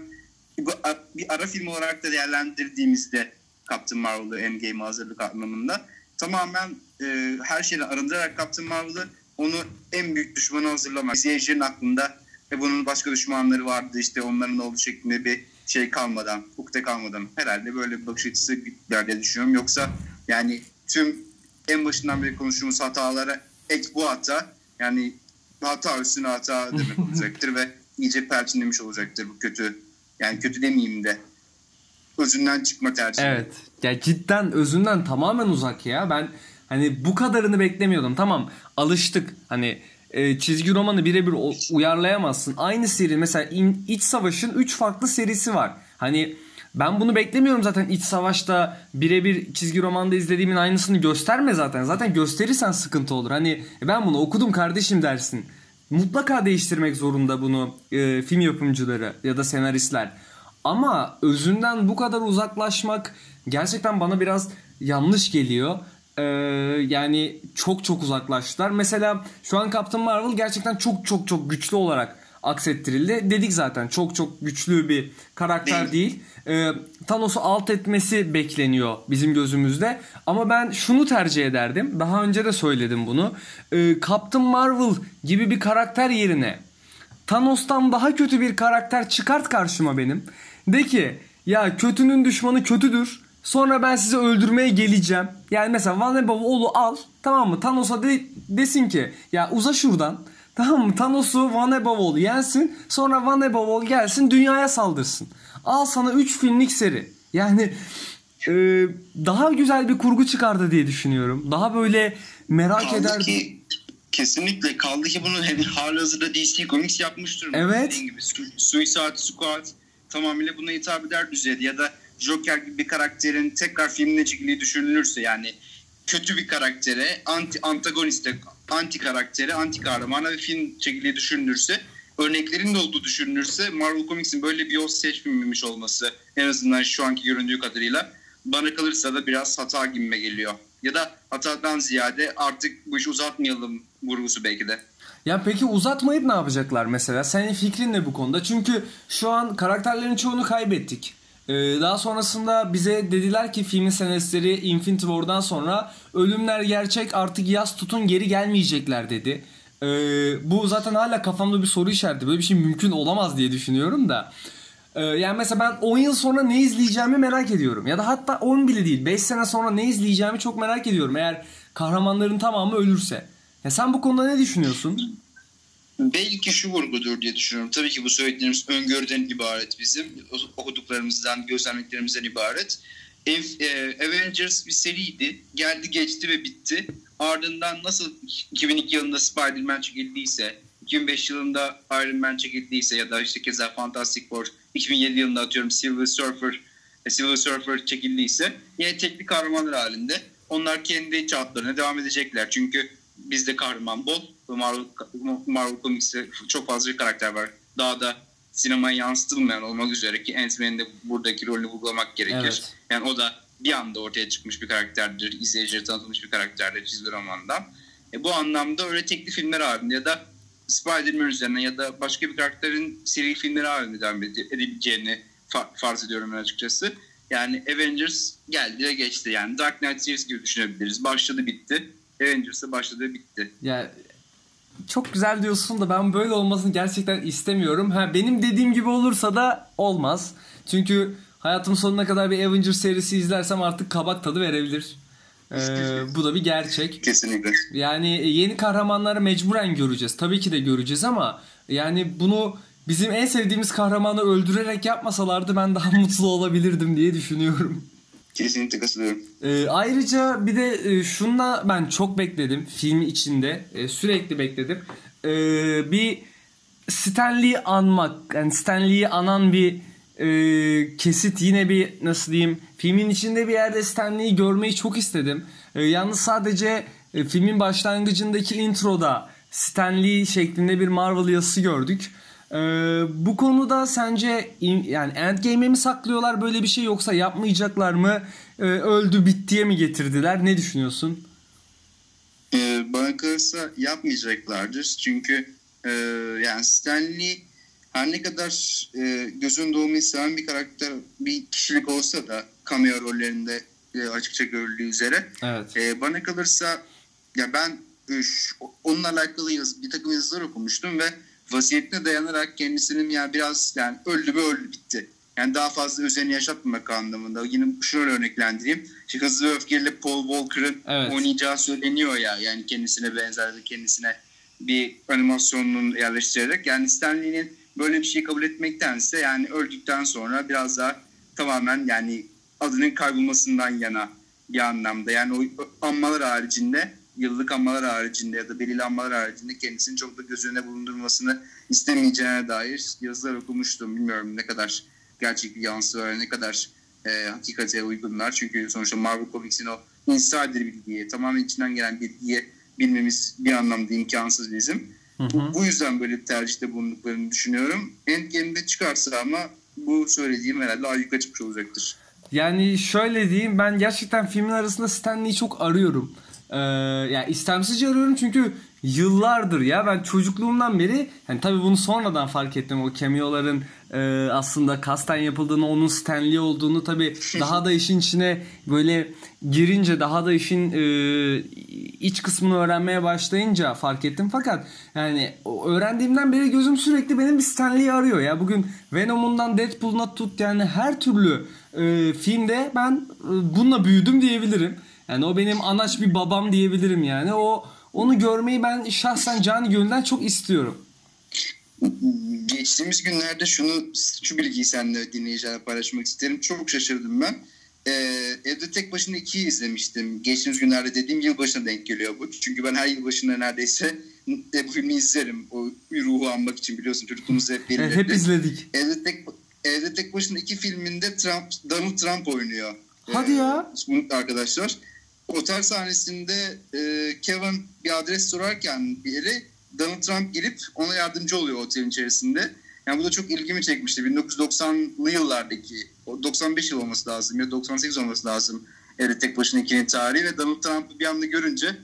bu bir ara film olarak da değerlendirdiğimizde Captain Marvel'ı Endgame'e hazırlık anlamında tamamen e, her şeyden arındırarak Captain Marvel'ı onu en büyük düşmanı hazırlamak. İzleyicilerin aklında ve bunun başka düşmanları vardı işte onların olduğu şeklinde bir şey kalmadan, ukde kalmadan herhalde böyle bir bakış açısı gider diye düşünüyorum. Yoksa yani tüm en başından beri konuştuğumuz hatalara ek bu hata yani hata üstüne hata demek olacaktır ve iyice perçinlemiş olacaktır bu kötü. Yani kötü demeyeyim de özünden çıkma tercihi. Evet. Ya cidden özünden tamamen uzak ya. Ben hani bu kadarını beklemiyordum. Tamam alıştık. Hani e, çizgi romanı birebir uyarlayamazsın. Aynı seri mesela İn- İç Savaş'ın 3 farklı serisi var. Hani ben bunu beklemiyorum zaten İç Savaş'ta birebir çizgi romanda izlediğimin aynısını gösterme zaten. Zaten gösterirsen sıkıntı olur. Hani "E, ben bunu okudum kardeşim dersin. Mutlaka değiştirmek zorunda bunu e, film yapımcıları ya da senaristler. Ama özünden bu kadar uzaklaşmak gerçekten bana biraz yanlış geliyor. Ee, yani çok çok uzaklaştılar. Mesela şu an Captain Marvel gerçekten çok çok çok güçlü olarak aksettirildi. Dedik zaten çok çok güçlü bir karakter değil. Ee, Thanos'u alt etmesi bekleniyor bizim gözümüzde. Ama ben şunu tercih ederdim. Daha önce de söyledim bunu. Ee, Captain Marvel gibi bir karakter yerine Thanos'tan daha kötü bir karakter çıkart karşıma benim. De ki ya kötünün düşmanı kötüdür. Sonra ben sizi öldürmeye geleceğim. Yani mesela Van Ebavoğlu al tamam mı? Thanos'a de, desin ki ya uza şuradan. Tamam mı? Thanos'u Van Ebavoğlu yensin. Sonra Van Ebavoğlu gelsin dünyaya saldırsın. Al sana 3 filmlik seri. Yani e, daha güzel bir kurgu çıkardı diye düşünüyorum. Daha böyle merak Kaldı eder. ki kesinlikle kaldı ki bunu hem halihazırda DC Comics yapmış durumda. Evet. Dediğin gibi Su- Suicide Squad tamamıyla buna hitap eder düzeyde ya da Joker gibi bir karakterin tekrar filmine çekildiği düşünülürse yani kötü bir karaktere, anti antagoniste, anti karaktere, anti kahramana bir film çekildiği düşünülürse örneklerin de olduğu düşünülürse Marvel Comics'in böyle bir yol seçmemiş olması en azından şu anki göründüğü kadarıyla bana kalırsa da biraz hata gibime geliyor. Ya da hatadan ziyade artık bu işi uzatmayalım vurgusu belki de. Ya peki uzatmayıp ne yapacaklar mesela? Senin fikrin ne bu konuda? Çünkü şu an karakterlerin çoğunu kaybettik. Ee, daha sonrasında bize dediler ki filmin senaristleri Infinity War'dan sonra ölümler gerçek artık yaz tutun geri gelmeyecekler dedi. Ee, bu zaten hala kafamda bir soru işareti. Böyle bir şey mümkün olamaz diye düşünüyorum da. Ee, yani mesela ben 10 yıl sonra ne izleyeceğimi merak ediyorum. Ya da hatta 10 bile değil 5 sene sonra ne izleyeceğimi çok merak ediyorum. Eğer kahramanların tamamı ölürse. Ya sen bu konuda ne düşünüyorsun? Belki şu vurgudur diye düşünüyorum. Tabii ki bu söylediğimiz öngörüden ibaret bizim. Okuduklarımızdan, gözlemlediklerimizden ibaret. E, Avengers bir seriydi. Geldi geçti ve bitti. Ardından nasıl 2002 yılında Spider-Man çekildiyse, 2005 yılında Iron Man çekildiyse ya da işte keza Fantastic Four, 2007 yılında atıyorum Silver Surfer, e, Silver Surfer çekildiyse yine tekli kahramanlar halinde. Onlar kendi çaplarına devam edecekler. Çünkü bizde kahraman bol. Marvel, Marvel Comics'te çok fazla bir karakter var. Daha da sinemaya yansıtılmayan olmak üzere ki Ant-Man'in de buradaki rolünü vurgulamak gerekir. Evet. Yani o da bir anda ortaya çıkmış bir karakterdir. izleyicilere tanıtılmış bir karakterdir çizgi romandan. E, bu anlamda öyle tekli filmler halinde ya da Spider-Man üzerine ya da başka bir karakterin seri filmleri halinde devam ede- edebileceğini fa- farz ediyorum ben açıkçası. Yani Avengers geldi ve geçti. Yani Dark Knight serisi gibi düşünebiliriz. Başladı bitti. Avengers'ı başladı bitti. Ya çok güzel diyorsun da ben böyle olmasını gerçekten istemiyorum. Ha benim dediğim gibi olursa da olmaz. Çünkü hayatım sonuna kadar bir Avengers serisi izlersem artık kabak tadı verebilir. Ee, bu da bir gerçek. Kesinlikle. Yani yeni kahramanları mecburen göreceğiz. Tabii ki de göreceğiz ama yani bunu bizim en sevdiğimiz kahramanı öldürerek yapmasalardı ben daha mutlu olabilirdim diye düşünüyorum. Kesinlikle katılıyorum. Ee, ayrıca bir de e, şunla ben çok bekledim film içinde. E, sürekli bekledim. E, bir Stanley'i anmak, yani Stanley'i anan bir e, kesit yine bir nasıl diyeyim filmin içinde bir yerde Stanley'i görmeyi çok istedim. E, yalnız sadece e, filmin başlangıcındaki introda Stanley şeklinde bir Marvel yazısı gördük. Ee, bu konuda sence in, yani Endgame'e mi saklıyorlar böyle bir şey yoksa yapmayacaklar mı? Ee, öldü bittiye mi getirdiler? Ne düşünüyorsun? Ee, bana kalırsa yapmayacaklardır. Çünkü e, yani Stanley her ne kadar e, gözün doğmayı seven bir karakter, bir kişilik olsa da cameo rollerinde e, açıkça görüldüğü üzere. Evet. E, bana kalırsa ya ben e, şu, onunla alakalı yaz, bir takım yazılar okumuştum ve vasiyetine dayanarak kendisinin yani biraz yani öldü mü öldü bitti. Yani daha fazla özenini yaşatmamak anlamında. Yine şöyle örneklendireyim. İşte Hızlı ve Öfkeli Paul Walker'ın Evet. oynayacağı söyleniyor ya. Yani kendisine benzer kendisine bir animasyonunu yerleştirerek. Yani Stanley'nin böyle bir şeyi kabul etmektense yani öldükten sonra biraz daha tamamen yani adının kaybolmasından yana bir anlamda. Yani o anmalar haricinde yıllık anmalar haricinde ya da belirli anmalar haricinde kendisini çok da göz önüne bulundurmasını istemeyeceğine dair yazılar okumuştum. Bilmiyorum ne kadar gerçek bir yansısı var, ne kadar e, hakikate uygunlar. Çünkü sonuçta Marvel Comics'in o insider bilgiye, tamamen içinden gelen bilgiye bilmemiz bir anlamda imkansız bizim. Hı hı. Bu, bu yüzden böyle bir tercihte bulunduklarını düşünüyorum. Endgame'de çıkarsa ama bu söylediğim herhalde ayyuka çıkmış olacaktır. Yani şöyle diyeyim ben gerçekten filmin arasında Stanley'i çok arıyorum. Ee, yani istemsizce arıyorum çünkü yıllardır ya ben çocukluğumdan beri yani tabii bunu sonradan fark ettim. O cameo'ların e, aslında kasten yapıldığını onun Stanley olduğunu tabii daha da işin içine böyle girince daha da işin e, iç kısmını öğrenmeye başlayınca fark ettim. Fakat yani öğrendiğimden beri gözüm sürekli benim bir Stanley'i arıyor. Ya bugün Venom'undan Deadpool'una tut yani her türlü e, filmde ben e, bununla büyüdüm diyebilirim. Yani o benim anaç bir babam diyebilirim yani. O onu görmeyi ben şahsen canı gönülden çok istiyorum. Geçtiğimiz günlerde şunu şu bilgiyi seninle dinleyicilerle paylaşmak isterim. Çok şaşırdım ben. Ee, evde tek başına ikiyi izlemiştim. Geçtiğimiz günlerde dediğim yılbaşına denk geliyor bu. Çünkü ben her yılbaşında neredeyse e, bu filmi izlerim. O ruhu anmak için biliyorsun çocukluğumuzda hep belirledik. hep izledik. Evde tek Evde tek başına iki filminde Trump, Donald Trump oynuyor. Hadi ya. Bu arkadaşlar. Otel sahnesinde e, Kevin bir adres sorarken bir yere Donald Trump gelip ona yardımcı oluyor otelin içerisinde. Yani bu da çok ilgimi çekmişti. 1990'lı yıllardaki, o 95 yıl olması lazım ya 98 olması lazım. Evde tek başına ikinin tarihi ve Donald Trump'ı bir anda görünce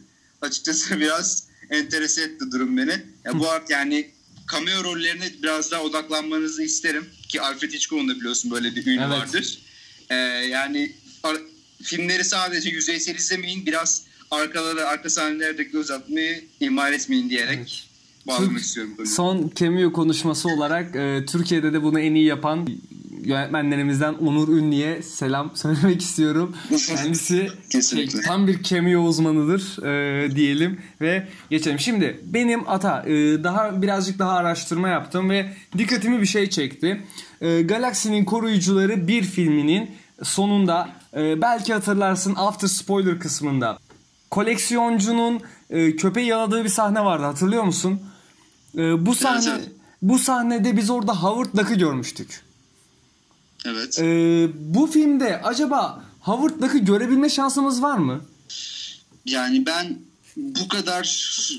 açıkçası biraz enterese etti durum beni. Ya bu art yani cameo rollerine biraz daha odaklanmanızı isterim. Ki Alfred Hitchcock'un da biliyorsun böyle bir ünü Evet. vardır. Ee, yani filmleri sadece yüzeysel izlemeyin. Biraz arkalara, arka sahnelerde göz atmayı ihmal etmeyin diyerek bağlamak Türk- istiyorum. konuyu. Son cameo konuşması olarak e, Türkiye'de de bunu en iyi yapan yönetmenlerimizden Onur Ünlü'ye selam söylemek istiyorum. Kendisi şey, tam bir cameo uzmanıdır e, diyelim ve geçelim. Şimdi benim ata e, daha birazcık daha araştırma yaptım ve dikkatimi bir şey çekti. E, Galaksinin Koruyucuları bir filminin sonunda e, belki hatırlarsın after spoiler kısmında koleksiyoncunun e, köpeği yaladığı bir sahne vardı hatırlıyor musun? E, bu sahne evet. bu sahnede biz orada Howard Duck'ı görmüştük. Evet. E, bu filmde acaba Howard Duck'ı görebilme şansımız var mı? Yani ben bu kadar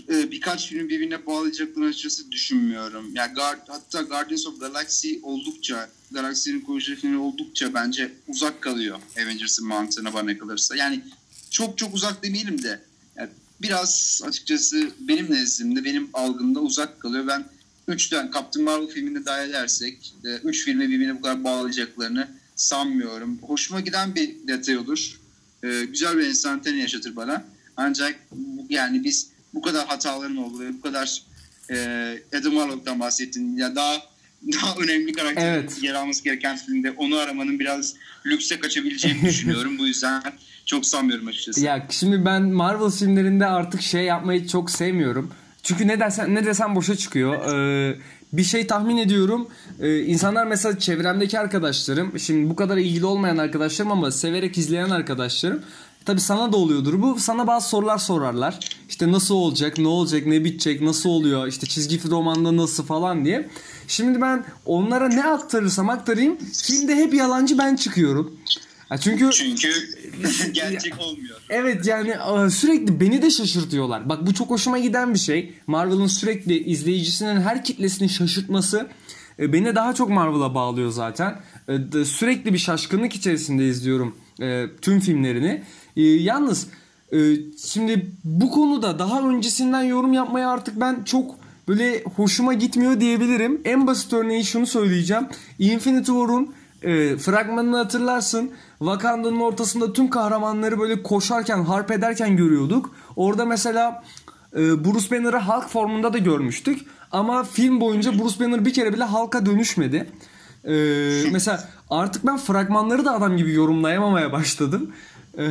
e, birkaç filmi birbirine bağlayacaklarını açıkçası düşünmüyorum. Yani Guard, hatta Guardians of Galaxy oldukça, Galaksinin Koruyucuları filmi oldukça bence uzak kalıyor Avengers'ın mantığına bana kalırsa. Yani çok çok uzak demeyelim de yani biraz açıkçası benim nezdimde, benim algımda uzak kalıyor. Ben 3 tane Captain Marvel filmini dahil edersek 3 filmi birbirine bu kadar bağlayacaklarını sanmıyorum. Hoşuma giden bir detay olur. E, güzel bir enstantane yaşatır bana. Ancak yani biz bu kadar hataların olduğu bu kadar e, Adam Warlock'tan bahsettin. Ya daha daha önemli karakter evet. yer alması gereken filmde onu aramanın biraz lükse kaçabileceğini düşünüyorum. Bu yüzden çok sanmıyorum açıkçası. Ya şimdi ben Marvel filmlerinde artık şey yapmayı çok sevmiyorum. Çünkü ne dersen ne desem boşa çıkıyor. Ee, bir şey tahmin ediyorum. Ee, insanlar mesela çevremdeki arkadaşlarım, şimdi bu kadar ilgili olmayan arkadaşlarım ama severek izleyen arkadaşlarım Tabi sana da oluyordur bu. Sana bazı sorular sorarlar. İşte nasıl olacak, ne olacak, ne bitecek, nasıl oluyor, işte çizgi film romanda nasıl falan diye. Şimdi ben onlara ne aktarırsam aktarayım filmde hep yalancı ben çıkıyorum. Ya çünkü çünkü gerçek olmuyor. Evet yani sürekli beni de şaşırtıyorlar. Bak bu çok hoşuma giden bir şey. Marvel'ın sürekli izleyicisinin her kitlesini şaşırtması e, beni daha çok Marvel'a bağlıyor zaten. E, sürekli bir şaşkınlık içerisinde izliyorum e, tüm filmlerini. Yalnız şimdi bu konuda daha öncesinden yorum yapmaya artık ben çok böyle hoşuma gitmiyor diyebilirim. En basit örneği şunu söyleyeceğim. Infinity War'un e, fragmanını hatırlarsın. Wakanda'nın ortasında tüm kahramanları böyle koşarken, harp ederken görüyorduk. Orada mesela e, Bruce Banner'ı Hulk formunda da görmüştük. Ama film boyunca Bruce Banner bir kere bile Hulk'a dönüşmedi. E, mesela artık ben fragmanları da adam gibi yorumlayamamaya başladım. E,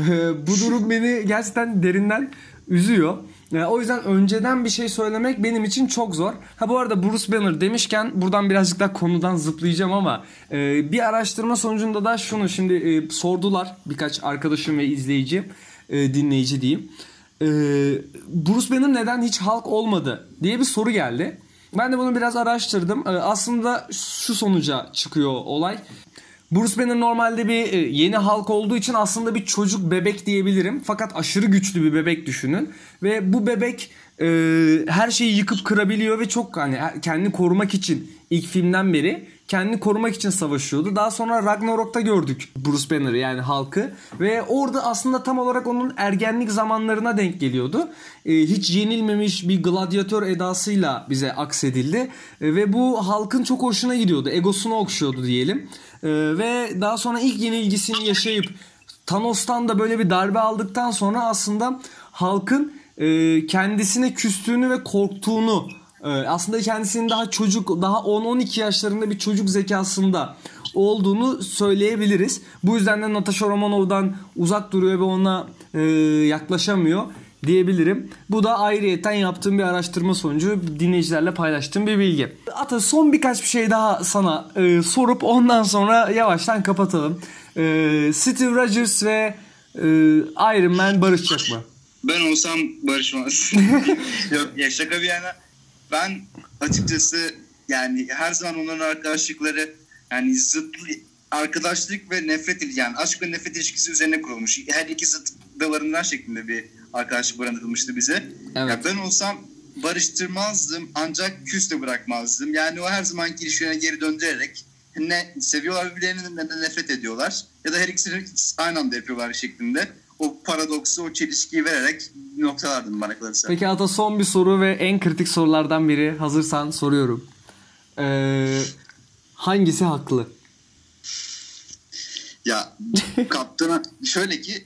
bu durum beni gerçekten derinden üzüyor. Yani o yüzden önceden bir şey söylemek benim için çok zor. Ha bu arada Bruce Banner demişken buradan birazcık daha konudan zıplayacağım ama e, bir araştırma sonucunda da şunu şimdi e, sordular birkaç arkadaşım ve izleyici, e, dinleyici diyeyim. Bruce Banner neden hiç halk olmadı diye bir soru geldi. Ben de bunu biraz araştırdım. Aslında şu sonuca çıkıyor olay. Bruce Banner normalde bir e, yeni halk olduğu için aslında bir çocuk bebek diyebilirim. Fakat aşırı güçlü bir bebek düşünün. Ve bu bebek e, her şeyi yıkıp kırabiliyor ve çok hani kendini korumak için ilk filmden beri kendini korumak için savaşıyordu. Daha sonra Ragnarok'ta gördük Bruce Banner'ı yani halkı ve orada aslında tam olarak onun ergenlik zamanlarına denk geliyordu. Ee, hiç yenilmemiş bir gladyatör edasıyla bize aksedildi ee, ve bu halkın çok hoşuna gidiyordu. Egosunu okşuyordu diyelim. Ee, ve daha sonra ilk yenilgisini yaşayıp Thanos'tan da böyle bir darbe aldıktan sonra aslında halkın e, kendisine küstüğünü ve korktuğunu e, aslında kendisinin daha çocuk daha 10-12 yaşlarında bir çocuk zekasında olduğunu söyleyebiliriz. Bu yüzden de Natasha Romanov'dan uzak duruyor ve ona e, yaklaşamıyor diyebilirim. Bu da ayrıyeten yaptığım bir araştırma sonucu dinleyicilerle paylaştığım bir bilgi. Ata son birkaç bir şey daha sana e, sorup ondan sonra yavaştan kapatalım. E, Steve Rogers ve e, Iron Man barışacak mı? Ben olsam barışmaz. Yok ya şaka bir yana ben açıkçası yani her zaman onların arkadaşlıkları yani zıt arkadaşlık ve nefret yani aşk ve nefret ilişkisi üzerine kurulmuş. Her iki zıt dalarından şeklinde bir arkadaşlık barındırılmıştı bize. Evet. Ya ben olsam barıştırmazdım ancak küs de bırakmazdım. Yani o her zaman ilişkilerine geri döndürerek ne seviyorlar birbirlerini ne de nefret ediyorlar. Ya da her ikisini aynı anda yapıyorlar şeklinde. O paradoksu, o çelişkiyi vererek noktalardım bana kalırsa. Peki Ata son bir soru ve en kritik sorulardan biri. Hazırsan soruyorum. Ee, hangisi haklı? Ya kaptana şöyle ki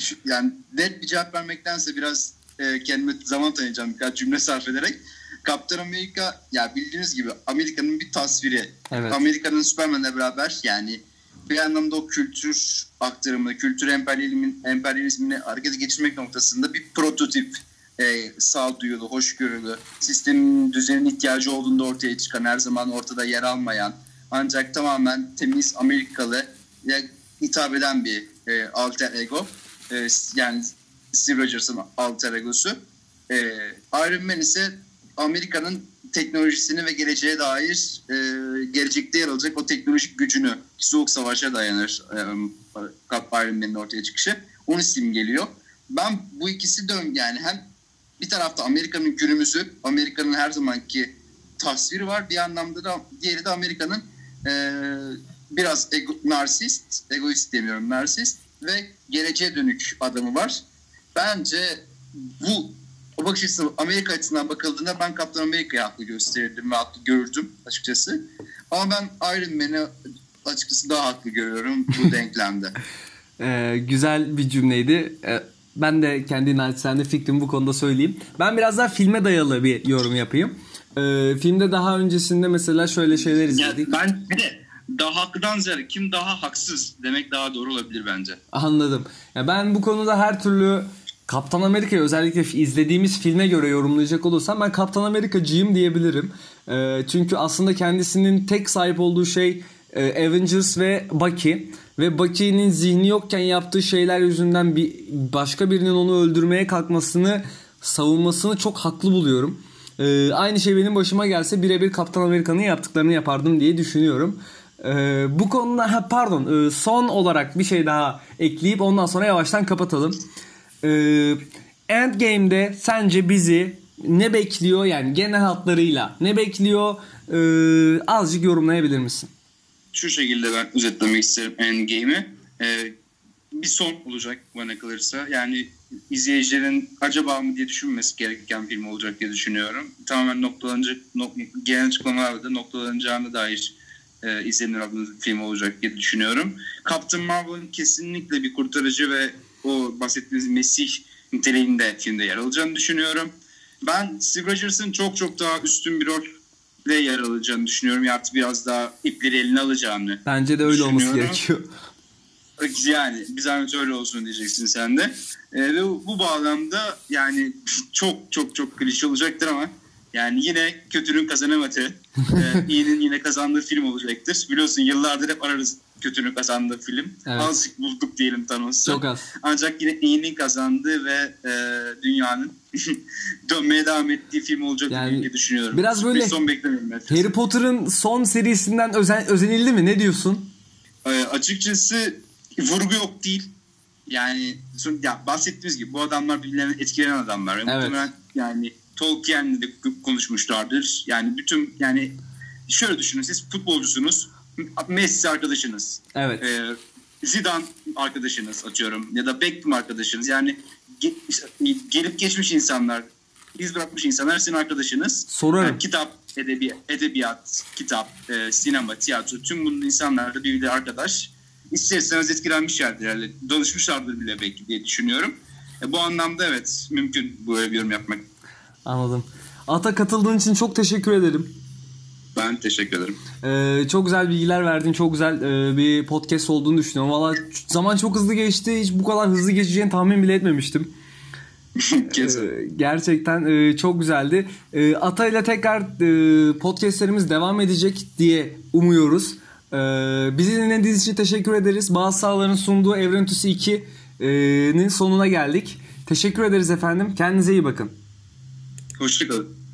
şu, yani net bir cevap vermektense biraz e, kendime zaman tanıyacağım birkaç cümle sarf ederek. Kaptan Amerika ya bildiğiniz gibi Amerika'nın bir tasviri. Evet. Amerika'nın Superman'le beraber yani bir anlamda o kültür aktarımını, kültür emperyalizmin, emperyalizmini harekete geçirmek noktasında bir prototip e, sağduyulu, hoşgörülü, sistemin düzenin ihtiyacı olduğunda ortaya çıkan, her zaman ortada yer almayan, ancak tamamen temiz Amerikalı hitap eden bir e, alter ego. E, yani Steve Rogers'ın alter egosu. E, Iron Man ise Amerika'nın teknolojisini ve geleceğe dair e, gelecekte yer alacak o teknolojik gücünü Soğuk Savaş'a dayanır e, Iron Man'in ortaya çıkışı. Onu simgeliyor. Ben bu ikisi dön yani hem bir tarafta Amerika'nın günümüzü, Amerika'nın her zamanki tasviri var. Bir anlamda da diğeri de Amerika'nın e, biraz ego, narsist, egoist demiyorum narsist ve geleceğe dönük adamı var. Bence bu o bakış açısı Amerika açısından bakıldığında ben Kaptan Amerika'yı haklı gösterirdim ve haklı görürdüm açıkçası. Ama ben Iron Man'i açıkçası daha haklı görüyorum bu denklemde. ee, güzel bir cümleydi. Ee, ben de kendi naçizane fikrimi bu konuda söyleyeyim. Ben biraz daha filme dayalı bir yorum yapayım. Ee, filmde daha öncesinde mesela şöyle şeyler Ya izledik. ben bir de daha haklıdan ziyade kim daha haksız demek daha doğru olabilir bence. Anladım. Ya ben bu konuda her türlü Kaptan Amerika'yı özellikle izlediğimiz filme göre yorumlayacak olursam ben Kaptan Amerika'cıyım diyebilirim. Ee, çünkü aslında kendisinin tek sahip olduğu şey e, Avengers ve Bucky. Ve Bucky'nin zihni yokken yaptığı şeyler yüzünden bir başka birinin onu öldürmeye kalkmasını, savunmasını çok haklı buluyorum. Ee, aynı şey benim başıma gelse birebir Kaptan Amerika'nın yaptıklarını yapardım diye düşünüyorum. Ee, bu konuda ha, pardon e, son olarak bir şey daha ekleyip ondan sonra yavaştan kapatalım. Ee, Endgame'de sence bizi ne bekliyor yani genel hatlarıyla ne bekliyor Ee, azıcık yorumlayabilir misin? Şu şekilde ben özetlemek isterim Endgame'i. Ee, bir son olacak bana kalırsa. Yani izleyicilerin acaba mı diye düşünmesi gereken film olacak diye düşünüyorum. Tamamen noktalanacak, nok, genel açıklamalarda noktalanacağına dair e, izlenir adlı bir film olacak diye düşünüyorum. Captain Marvel'ın kesinlikle bir kurtarıcı ve o bahsettiğiniz Mesih niteliğinde filmde yer alacağını düşünüyorum. Ben Steve Rogers'ın çok çok daha üstün bir rolle yer alacağını düşünüyorum. Ya artık biraz daha ipleri eline alacağını Bence de öyle olması gerekiyor. yani bir zahmet öyle olsun diyeceksin sen de. Ee, ve bu, bu bağlamda yani çok çok çok klişe olacaktır ama yani yine kötünün kazanamadığı, e, iyinin yine kazandığı film olacaktır. Biliyorsun yıllardır hep ararız kötünün kazandığı film. Evet. Azıcık bulduk diyelim Thanos'u. Çok az. Ancak yine iyinin kazandığı ve e, dünyanın dönmeye devam ettiği film olacak Yani diye düşünüyorum. biraz böyle Bir son beklemiyorum. açıkçası. Harry Potter'ın son serisinden özen, özenildi mi? Ne diyorsun? Ee, açıkçası vurgu yok değil. Yani son- ya bahsettiğimiz gibi bu adamlar birbirlerinden etkilenen adamlar. Ve Evet. Muhtemelen yani Tolkien'le de konuşmuşlardır. Yani bütün yani şöyle düşünün siz futbolcusunuz. Messi arkadaşınız. Evet. Ee, Zidane arkadaşınız atıyorum ya da Beckham arkadaşınız. Yani ge- gelip geçmiş insanlar, iz bırakmış insanlar sizin arkadaşınız. Sorarım. Yani kitap, edebi, edebiyat, kitap, e, sinema, tiyatro tüm bunun insanlar da birbirleri arkadaş. İster istemez etkilenmişlerdir. Yani danışmışlardır bile belki diye düşünüyorum. E, bu anlamda evet mümkün böyle bir yorum yapmak. Anladım. Ata katıldığın için çok teşekkür ederim. Ben teşekkür ederim. Ee, çok güzel bilgiler verdin. Çok güzel e, bir podcast olduğunu düşünüyorum. Valla zaman çok hızlı geçti. Hiç bu kadar hızlı geçeceğini tahmin bile etmemiştim. Ee, gerçekten e, çok güzeldi. E, Ata ile tekrar e, podcastlerimiz devam edecek diye umuyoruz. E, bizi dinlediğiniz için teşekkür ederiz. Bazı sahaların sunduğu Evren Tüsü 2'nin sonuna geldik. Teşekkür ederiz efendim. Kendinize iyi bakın. Hoşçakalın.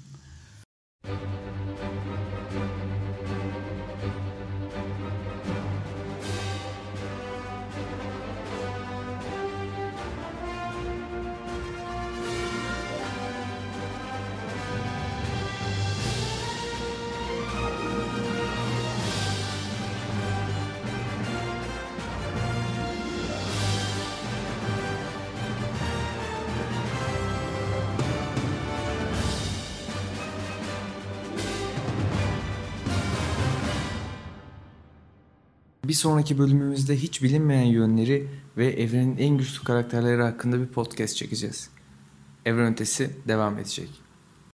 Bir sonraki bölümümüzde hiç bilinmeyen yönleri ve evrenin en güçlü karakterleri hakkında bir podcast çekeceğiz. Evren Ötesi devam edecek.